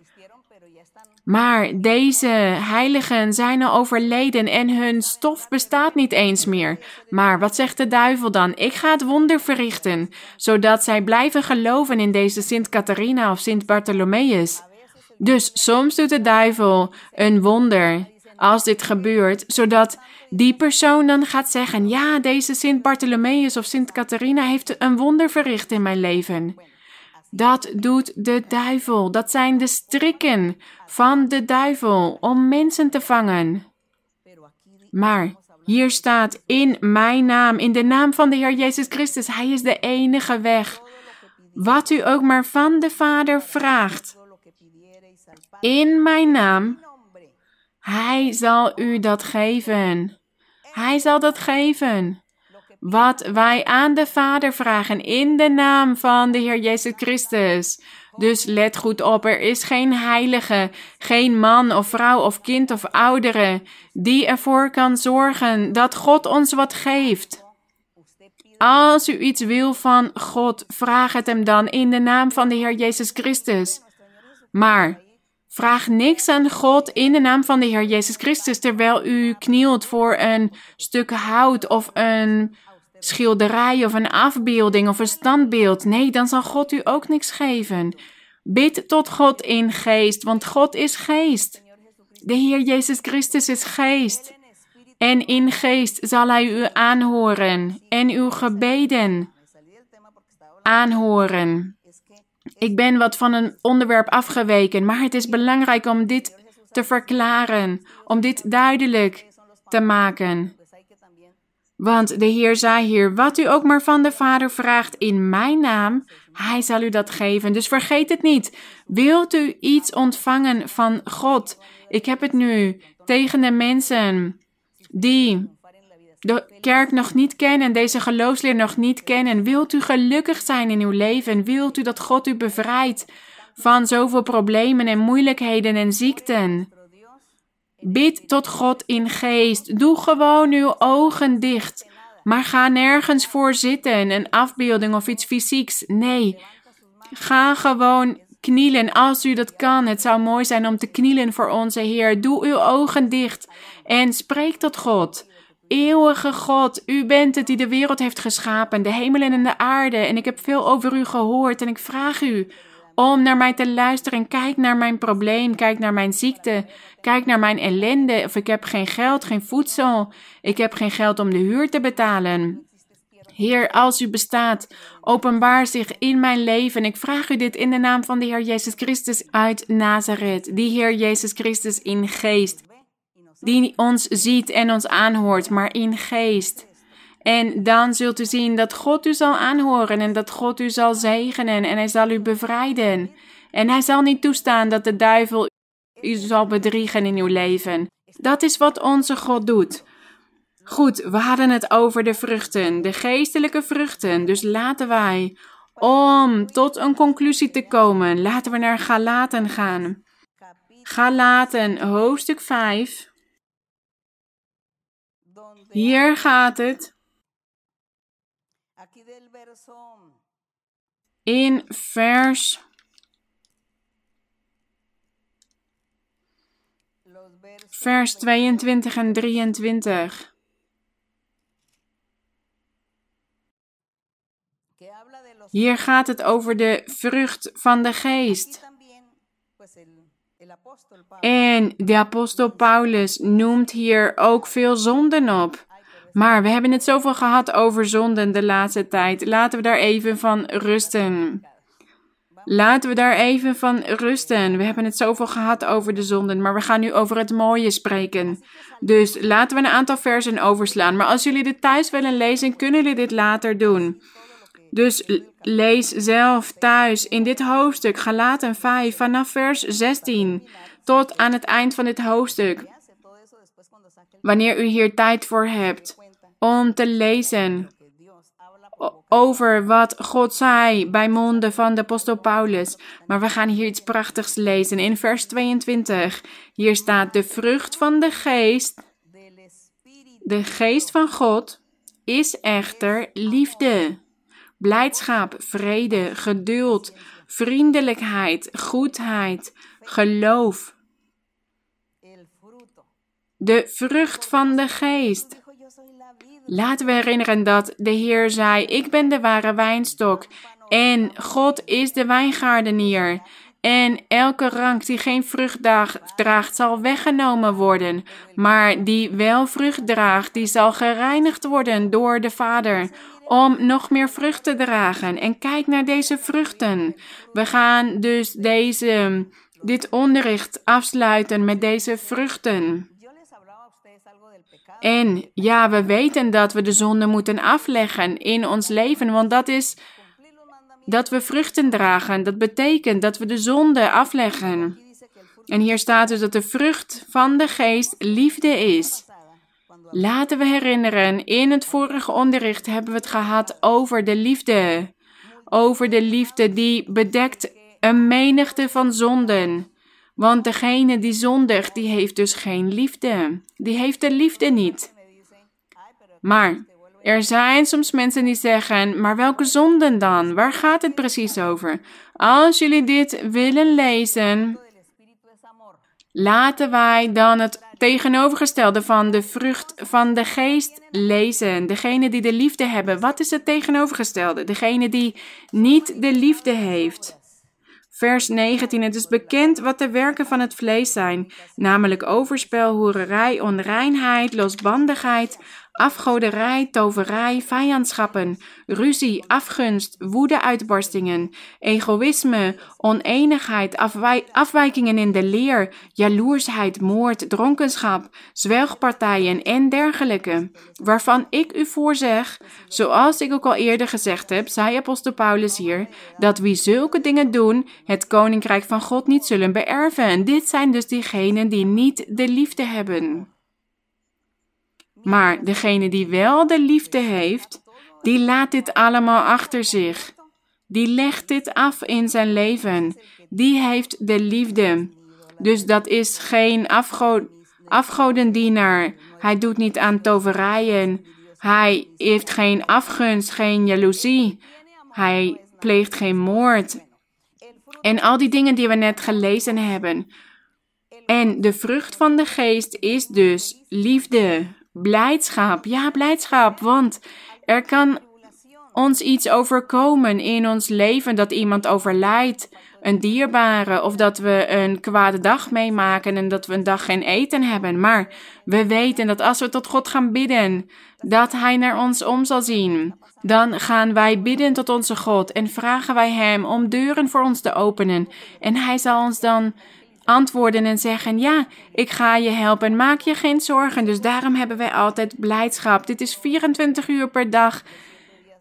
Maar deze heiligen zijn al overleden en hun stof bestaat niet eens meer. Maar wat zegt de duivel dan? Ik ga het wonder verrichten, zodat zij blijven geloven in deze Sint Catharina of Sint Bartholomeus. Dus soms doet de duivel een wonder als dit gebeurt, zodat die persoon dan gaat zeggen: Ja, deze Sint Bartholomeus of Sint Catharina heeft een wonder verricht in mijn leven. Dat doet de duivel. Dat zijn de strikken van de duivel om mensen te vangen. Maar hier staat in mijn naam, in de naam van de Heer Jezus Christus. Hij is de enige weg. Wat u ook maar van de Vader vraagt. In mijn naam. Hij zal u dat geven. Hij zal dat geven. Wat wij aan de Vader vragen in de naam van de Heer Jezus Christus. Dus let goed op, er is geen heilige, geen man of vrouw of kind of oudere die ervoor kan zorgen dat God ons wat geeft. Als u iets wil van God, vraag het hem dan in de naam van de Heer Jezus Christus. Maar Vraag niks aan God in de naam van de Heer Jezus Christus terwijl u knielt voor een stuk hout of een schilderij of een afbeelding of een standbeeld. Nee, dan zal God u ook niks geven. Bid tot God in geest, want God is geest. De Heer Jezus Christus is geest. En in geest zal Hij u aanhoren en uw gebeden aanhoren. Ik ben wat van een onderwerp afgeweken, maar het is belangrijk om dit te verklaren, om dit duidelijk te maken. Want de Heer zei hier: Wat u ook maar van de Vader vraagt in mijn naam, Hij zal u dat geven. Dus vergeet het niet. Wilt u iets ontvangen van God? Ik heb het nu tegen de mensen die de kerk nog niet kennen, deze geloofsleer nog niet kennen, wilt u gelukkig zijn in uw leven? Wilt u dat God u bevrijdt van zoveel problemen en moeilijkheden en ziekten? Bid tot God in geest. Doe gewoon uw ogen dicht. Maar ga nergens voor zitten, een afbeelding of iets fysieks. Nee, ga gewoon knielen als u dat kan. Het zou mooi zijn om te knielen voor onze Heer. Doe uw ogen dicht en spreek tot God. Eeuwige God, u bent het die de wereld heeft geschapen, de hemel en de aarde. En ik heb veel over u gehoord en ik vraag u om naar mij te luisteren. Kijk naar mijn probleem, kijk naar mijn ziekte, kijk naar mijn ellende. Of ik heb geen geld, geen voedsel, ik heb geen geld om de huur te betalen. Heer, als u bestaat, openbaar zich in mijn leven. Ik vraag u dit in de naam van de Heer Jezus Christus uit Nazareth, die Heer Jezus Christus in geest die ons ziet en ons aanhoort, maar in geest. En dan zult u zien dat God u zal aanhoren en dat God u zal zegenen en hij zal u bevrijden. En hij zal niet toestaan dat de duivel u zal bedriegen in uw leven. Dat is wat onze God doet. Goed, we hadden het over de vruchten, de geestelijke vruchten. Dus laten wij, om tot een conclusie te komen, laten we naar Galaten gaan. Galaten, hoofdstuk 5. Hier gaat het in vers vers 22 en 23. Hier gaat het over de vrucht van de geest. En de apostel Paulus noemt hier ook veel zonden op. Maar we hebben het zoveel gehad over zonden de laatste tijd. Laten we daar even van rusten. Laten we daar even van rusten. We hebben het zoveel gehad over de zonden, maar we gaan nu over het mooie spreken. Dus laten we een aantal versen overslaan. Maar als jullie dit thuis willen lezen, kunnen jullie dit later doen. Dus lees zelf thuis in dit hoofdstuk, Galaten 5, vanaf vers 16 tot aan het eind van dit hoofdstuk. Wanneer u hier tijd voor hebt om te lezen over wat God zei bij monden van de apostel Paulus. Maar we gaan hier iets prachtigs lezen in vers 22. Hier staat de vrucht van de geest. De geest van God is echter liefde, blijdschap, vrede, geduld, vriendelijkheid, goedheid, geloof. De vrucht van de geest. Laten we herinneren dat de Heer zei: Ik ben de ware wijnstok en God is de wijngaardenier. En elke rank die geen vrucht draagt, zal weggenomen worden. Maar die wel vrucht draagt, die zal gereinigd worden door de Vader. Om nog meer vrucht te dragen. En kijk naar deze vruchten. We gaan dus deze, dit onderricht afsluiten met deze vruchten. En ja, we weten dat we de zonde moeten afleggen in ons leven, want dat is dat we vruchten dragen. Dat betekent dat we de zonde afleggen. En hier staat dus dat de vrucht van de geest liefde is. Laten we herinneren, in het vorige onderricht hebben we het gehad over de liefde. Over de liefde die bedekt een menigte van zonden. Want degene die zondigt, die heeft dus geen liefde. Die heeft de liefde niet. Maar er zijn soms mensen die zeggen, maar welke zonden dan? Waar gaat het precies over? Als jullie dit willen lezen, laten wij dan het tegenovergestelde van de vrucht van de geest lezen. Degene die de liefde hebben, wat is het tegenovergestelde? Degene die niet de liefde heeft. Vers 19. Het is bekend wat de werken van het vlees zijn, namelijk overspel, hoererij, onreinheid, losbandigheid, afgoderij, toverij, vijandschappen, ruzie, afgunst, woedeuitbarstingen, egoïsme, oneenigheid, afwijkingen in de leer, jaloersheid, moord, dronkenschap, zwelgpartijen en dergelijke, waarvan ik u voorzeg, zoals ik ook al eerder gezegd heb, zei apostel Paulus hier, dat wie zulke dingen doen, het koninkrijk van God niet zullen beërven. Dit zijn dus diegenen die niet de liefde hebben. Maar degene die wel de liefde heeft, die laat dit allemaal achter zich. Die legt dit af in zijn leven. Die heeft de liefde. Dus dat is geen afgo afgodendienaar. Hij doet niet aan toverijen. Hij heeft geen afgunst, geen jaloezie. Hij pleegt geen moord. En al die dingen die we net gelezen hebben. En de vrucht van de geest is dus liefde, blijdschap. Ja, blijdschap, want er kan ons iets overkomen in ons leven dat iemand overlijdt, een dierbare, of dat we een kwade dag meemaken en dat we een dag geen eten hebben. Maar we weten dat als we tot God gaan bidden, dat Hij naar ons om zal zien. Dan gaan wij bidden tot onze God en vragen wij Hem om deuren voor ons te openen. En Hij zal ons dan antwoorden en zeggen: Ja, ik ga je helpen. Maak je geen zorgen. Dus daarom hebben wij altijd blijdschap. Dit is 24 uur per dag.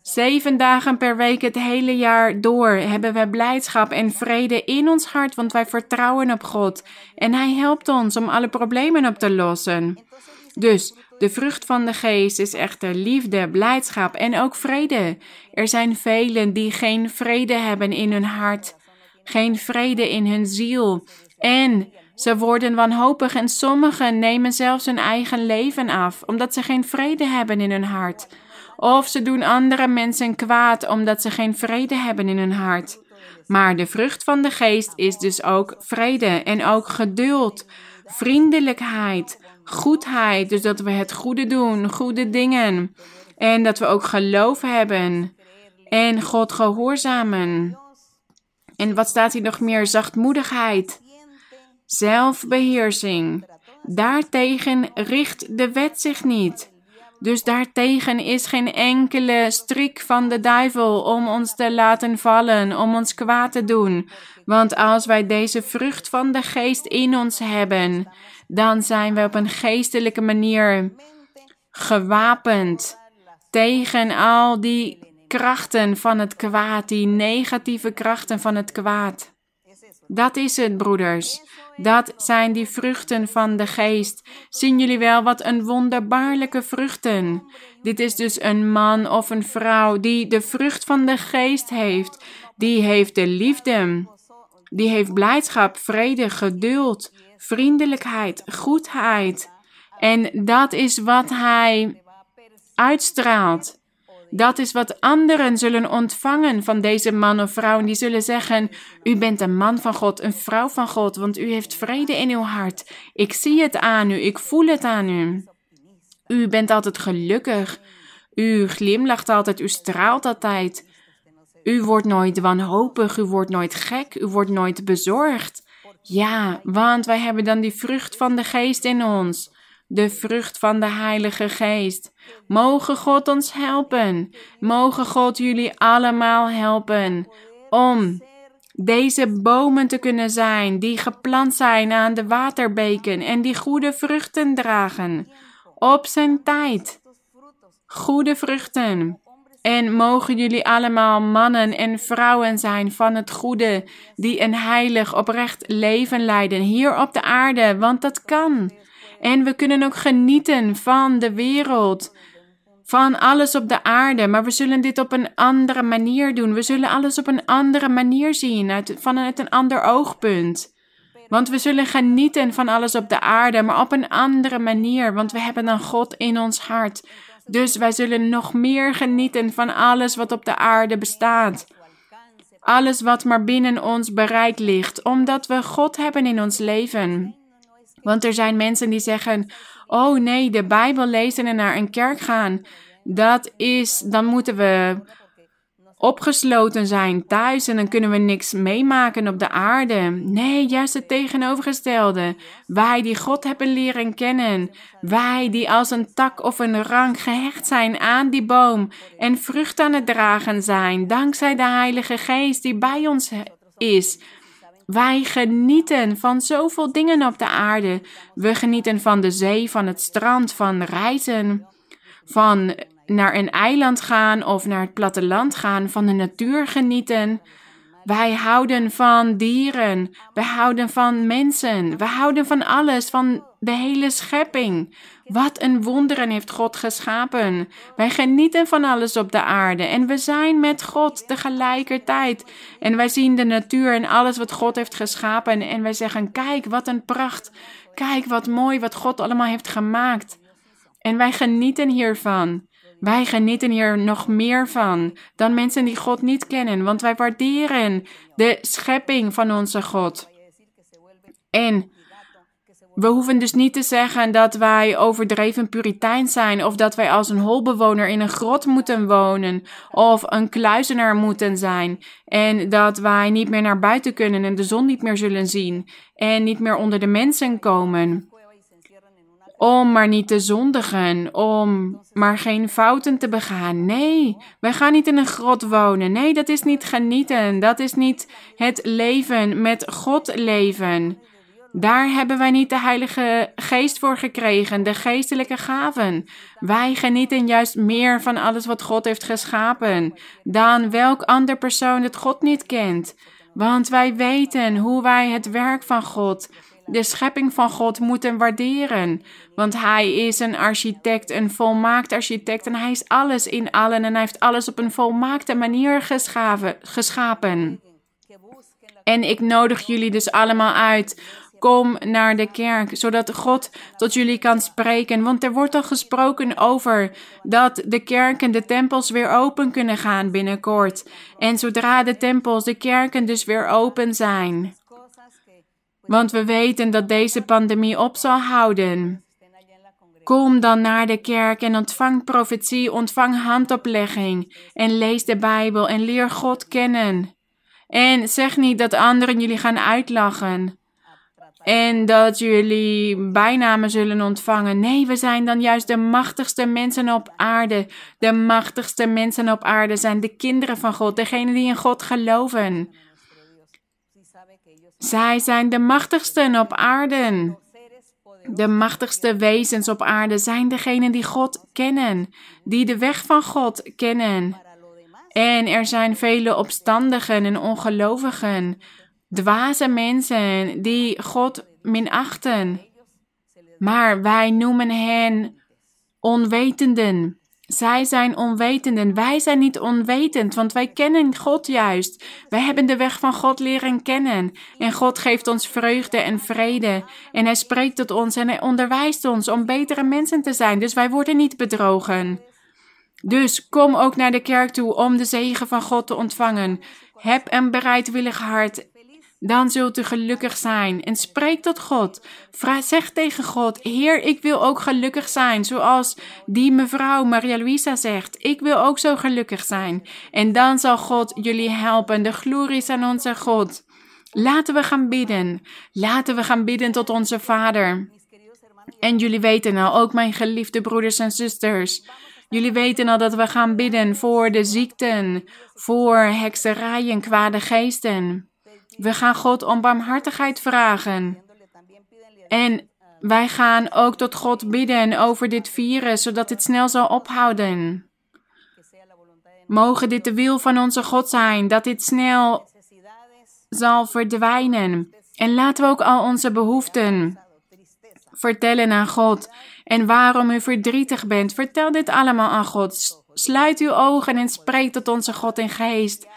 Zeven dagen per week het hele jaar door hebben we blijdschap en vrede in ons hart, want wij vertrouwen op God. En Hij helpt ons om alle problemen op te lossen. Dus de vrucht van de geest is echter liefde, blijdschap en ook vrede. Er zijn velen die geen vrede hebben in hun hart, geen vrede in hun ziel. En ze worden wanhopig en sommigen nemen zelfs hun eigen leven af, omdat ze geen vrede hebben in hun hart. Of ze doen andere mensen kwaad omdat ze geen vrede hebben in hun hart. Maar de vrucht van de geest is dus ook vrede en ook geduld, vriendelijkheid, goedheid. Dus dat we het goede doen, goede dingen. En dat we ook geloof hebben en God gehoorzamen. En wat staat hier nog meer? Zachtmoedigheid, zelfbeheersing. Daartegen richt de wet zich niet. Dus daartegen is geen enkele strik van de duivel om ons te laten vallen, om ons kwaad te doen. Want als wij deze vrucht van de geest in ons hebben, dan zijn we op een geestelijke manier gewapend tegen al die krachten van het kwaad, die negatieve krachten van het kwaad. Dat is het, broeders. Dat zijn die vruchten van de geest. Zien jullie wel wat een wonderbaarlijke vruchten? Dit is dus een man of een vrouw die de vrucht van de geest heeft. Die heeft de liefde. Die heeft blijdschap, vrede, geduld, vriendelijkheid, goedheid. En dat is wat hij uitstraalt. Dat is wat anderen zullen ontvangen van deze man of vrouw. En die zullen zeggen: U bent een man van God, een vrouw van God, want u heeft vrede in uw hart. Ik zie het aan u, ik voel het aan u. U bent altijd gelukkig. U glimlacht altijd, u straalt altijd. U wordt nooit wanhopig, u wordt nooit gek, u wordt nooit bezorgd. Ja, want wij hebben dan die vrucht van de geest in ons de vrucht van de Heilige Geest. Mogen God ons helpen. Mogen God jullie allemaal helpen om deze bomen te kunnen zijn die geplant zijn aan de waterbeken en die goede vruchten dragen. Op zijn tijd. Goede vruchten. En mogen jullie allemaal mannen en vrouwen zijn van het goede, die een heilig, oprecht leven leiden hier op de aarde, want dat kan. En we kunnen ook genieten van de wereld, van alles op de aarde. Maar we zullen dit op een andere manier doen. We zullen alles op een andere manier zien, uit, vanuit een ander oogpunt. Want we zullen genieten van alles op de aarde, maar op een andere manier, want we hebben dan God in ons hart. Dus wij zullen nog meer genieten van alles wat op de aarde bestaat. Alles wat maar binnen ons bereik ligt, omdat we God hebben in ons leven. Want er zijn mensen die zeggen: Oh nee, de Bijbel lezen en naar een kerk gaan. Dat is, dan moeten we opgesloten zijn thuis en dan kunnen we niks meemaken op de aarde. Nee, juist het tegenovergestelde. Wij die God hebben leren kennen, wij die als een tak of een rank gehecht zijn aan die boom en vrucht aan het dragen zijn, dankzij de Heilige Geest die bij ons is. Wij genieten van zoveel dingen op de aarde. We genieten van de zee, van het strand, van reizen, van naar een eiland gaan of naar het platteland gaan, van de natuur genieten. Wij houden van dieren, we houden van mensen, we houden van alles, van de hele schepping. Wat een wonderen heeft God geschapen. Wij genieten van alles op de aarde en we zijn met God tegelijkertijd. En wij zien de natuur en alles wat God heeft geschapen en wij zeggen: Kijk, wat een pracht. Kijk, wat mooi wat God allemaal heeft gemaakt. En wij genieten hiervan. Wij genieten hier nog meer van dan mensen die God niet kennen, want wij waarderen de schepping van onze God. En we hoeven dus niet te zeggen dat wij overdreven puritein zijn of dat wij als een holbewoner in een grot moeten wonen of een kluizenaar moeten zijn en dat wij niet meer naar buiten kunnen en de zon niet meer zullen zien en niet meer onder de mensen komen. Om maar niet te zondigen, om maar geen fouten te begaan. Nee, wij gaan niet in een grot wonen. Nee, dat is niet genieten. Dat is niet het leven met God leven. Daar hebben wij niet de Heilige Geest voor gekregen, de geestelijke gaven. Wij genieten juist meer van alles wat God heeft geschapen dan welk ander persoon het God niet kent. Want wij weten hoe wij het werk van God, de schepping van God, moeten waarderen. Want Hij is een architect, een volmaakt architect en Hij is alles in allen en Hij heeft alles op een volmaakte manier geschapen. En ik nodig jullie dus allemaal uit Kom naar de kerk, zodat God tot jullie kan spreken. Want er wordt al gesproken over dat de kerken, de tempels weer open kunnen gaan binnenkort. En zodra de tempels, de kerken dus weer open zijn. Want we weten dat deze pandemie op zal houden. Kom dan naar de kerk en ontvang profetie, ontvang handoplegging en lees de Bijbel en leer God kennen. En zeg niet dat anderen jullie gaan uitlachen. En dat jullie bijnamen zullen ontvangen. Nee, we zijn dan juist de machtigste mensen op aarde. De machtigste mensen op aarde zijn de kinderen van God, degenen die in God geloven. Zij zijn de machtigsten op aarde. De machtigste wezens op aarde zijn degenen die God kennen, die de weg van God kennen. En er zijn vele opstandigen en ongelovigen dwaze mensen die God minachten. Maar wij noemen hen onwetenden. Zij zijn onwetenden. Wij zijn niet onwetend, want wij kennen God juist. Wij hebben de weg van God leren kennen. En God geeft ons vreugde en vrede. En Hij spreekt tot ons en Hij onderwijst ons om betere mensen te zijn. Dus wij worden niet bedrogen. Dus kom ook naar de kerk toe om de zegen van God te ontvangen. Heb een bereidwillig hart dan zult u gelukkig zijn. En spreek tot God. Vraag, zeg tegen God: Heer, ik wil ook gelukkig zijn. Zoals die mevrouw Maria Luisa zegt: Ik wil ook zo gelukkig zijn. En dan zal God jullie helpen. De glorie is aan onze God. Laten we gaan bidden. Laten we gaan bidden tot onze Vader. En jullie weten al, ook mijn geliefde broeders en zusters. Jullie weten al dat we gaan bidden voor de ziekten, voor hekserijen, kwade geesten. We gaan God om barmhartigheid vragen. En wij gaan ook tot God bidden over dit virus, zodat het snel zal ophouden. Mogen dit de wil van onze God zijn, dat dit snel zal verdwijnen. En laten we ook al onze behoeften vertellen aan God. En waarom u verdrietig bent, vertel dit allemaal aan God. Sluit uw ogen en spreek tot onze God in geest.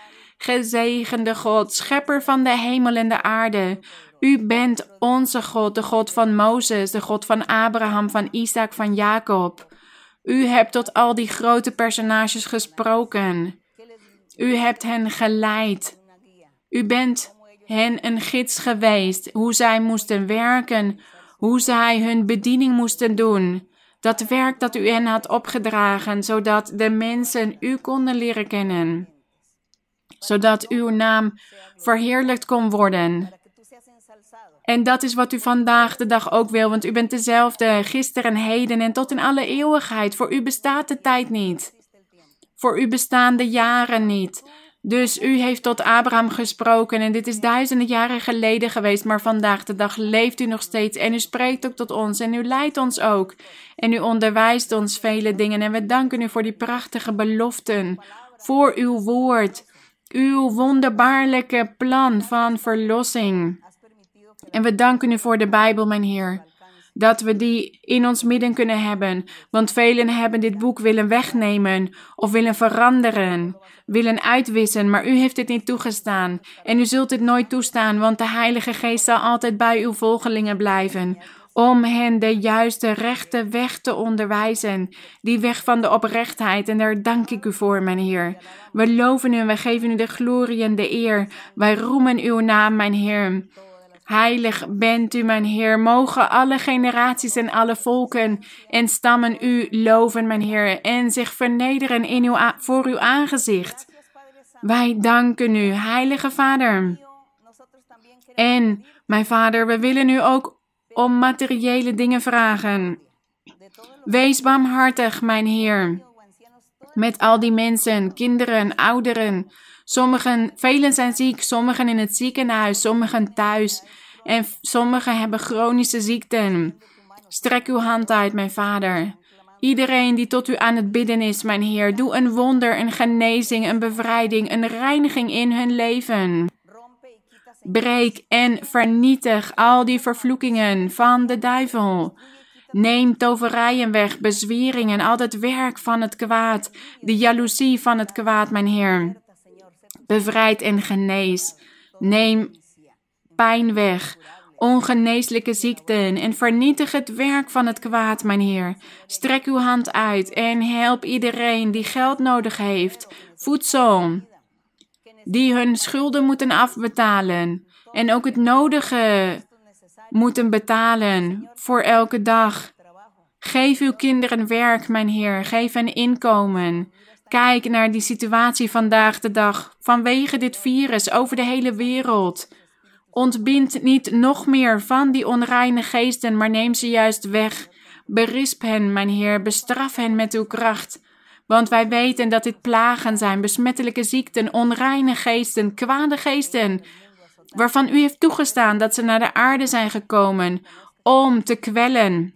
Gezegende God, schepper van de hemel en de aarde. U bent onze God, de God van Mozes, de God van Abraham, van Isaac, van Jacob. U hebt tot al die grote personages gesproken. U hebt hen geleid. U bent hen een gids geweest, hoe zij moesten werken, hoe zij hun bediening moesten doen. Dat werk dat u hen had opgedragen, zodat de mensen u konden leren kennen zodat uw naam verheerlijkt kon worden. En dat is wat u vandaag de dag ook wil, want u bent dezelfde gisteren, heden en tot in alle eeuwigheid. Voor u bestaat de tijd niet. Voor u bestaan de jaren niet. Dus u heeft tot Abraham gesproken en dit is duizenden jaren geleden geweest, maar vandaag de dag leeft u nog steeds en u spreekt ook tot ons en u leidt ons ook. En u onderwijst ons vele dingen en we danken u voor die prachtige beloften, voor uw woord, uw wonderbaarlijke plan van verlossing. En we danken u voor de Bijbel, mijn Heer. Dat we die in ons midden kunnen hebben. Want velen hebben dit boek willen wegnemen of willen veranderen, willen uitwissen, maar u heeft dit niet toegestaan. En u zult dit nooit toestaan, want de Heilige Geest zal altijd bij uw volgelingen blijven om hen de juiste rechte weg te onderwijzen, die weg van de oprechtheid. En daar dank ik u voor, mijn Heer. We loven u en wij geven u de glorie en de eer. Wij roemen uw naam, mijn Heer. Heilig bent u, mijn Heer. Mogen alle generaties en alle volken en stammen u loven, mijn Heer, en zich vernederen in uw voor uw aangezicht. Wij danken u, Heilige Vader. En, mijn Vader, we willen u ook om materiële dingen vragen. Wees barmhartig, mijn Heer, met al die mensen, kinderen, ouderen. Sommigen, velen zijn ziek, sommigen in het ziekenhuis, sommigen thuis. En sommigen hebben chronische ziekten. Strek uw hand uit, mijn Vader. Iedereen die tot u aan het bidden is, mijn Heer, doe een wonder, een genezing, een bevrijding, een reiniging in hun leven. Breek en vernietig al die vervloekingen van de duivel. Neem toverijen weg, bezweringen, al het werk van het kwaad, de jaloezie van het kwaad, mijn Heer. Bevrijd en genees. Neem pijn weg, ongeneeslijke ziekten en vernietig het werk van het kwaad, mijn Heer. Strek uw hand uit en help iedereen die geld nodig heeft, voedsel, die hun schulden moeten afbetalen en ook het nodige moeten betalen voor elke dag. Geef uw kinderen werk, mijn Heer. Geef hen inkomen. Kijk naar die situatie vandaag de dag vanwege dit virus over de hele wereld. Ontbind niet nog meer van die onreine geesten, maar neem ze juist weg. Berisp hen, mijn Heer, bestraf hen met uw kracht. Want wij weten dat dit plagen zijn, besmettelijke ziekten, onreine geesten, kwade geesten, waarvan u heeft toegestaan dat ze naar de aarde zijn gekomen om te kwellen.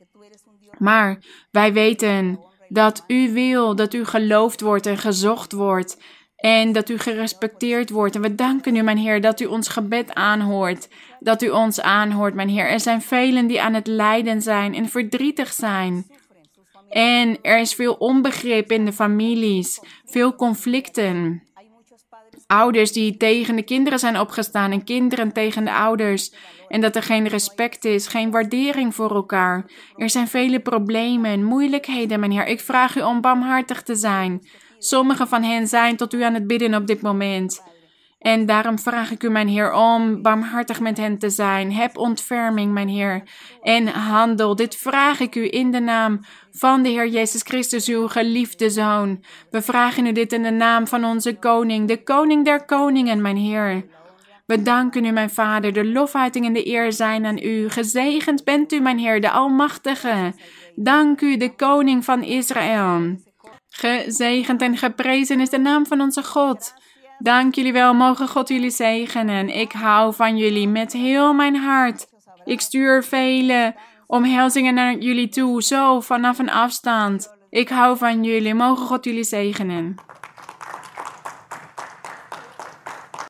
Maar wij weten dat u wil dat u geloofd wordt en gezocht wordt en dat u gerespecteerd wordt. En we danken u, mijn Heer, dat u ons gebed aanhoort. Dat u ons aanhoort, mijn Heer. Er zijn velen die aan het lijden zijn en verdrietig zijn. En er is veel onbegrip in de families, veel conflicten. Ouders die tegen de kinderen zijn opgestaan en kinderen tegen de ouders. En dat er geen respect is, geen waardering voor elkaar. Er zijn vele problemen, moeilijkheden, meneer. Ik vraag u om barmhartig te zijn. Sommige van hen zijn tot u aan het bidden op dit moment. En daarom vraag ik u, mijn Heer, om barmhartig met hen te zijn. Heb ontferming, mijn Heer, en handel. Dit vraag ik u in de naam van de Heer Jezus Christus, uw geliefde Zoon. We vragen u dit in de naam van onze Koning, de Koning der Koningen, mijn Heer. We danken u, mijn Vader, de lofuiting en de eer zijn aan u. Gezegend bent u, mijn Heer, de Almachtige. Dank u, de Koning van Israël. Gezegend en geprezen is de naam van onze God. Dank jullie wel, mogen God jullie zegenen. Ik hou van jullie met heel mijn hart. Ik stuur vele omhelzingen naar jullie toe, zo vanaf een afstand. Ik hou van jullie, mogen God jullie zegenen.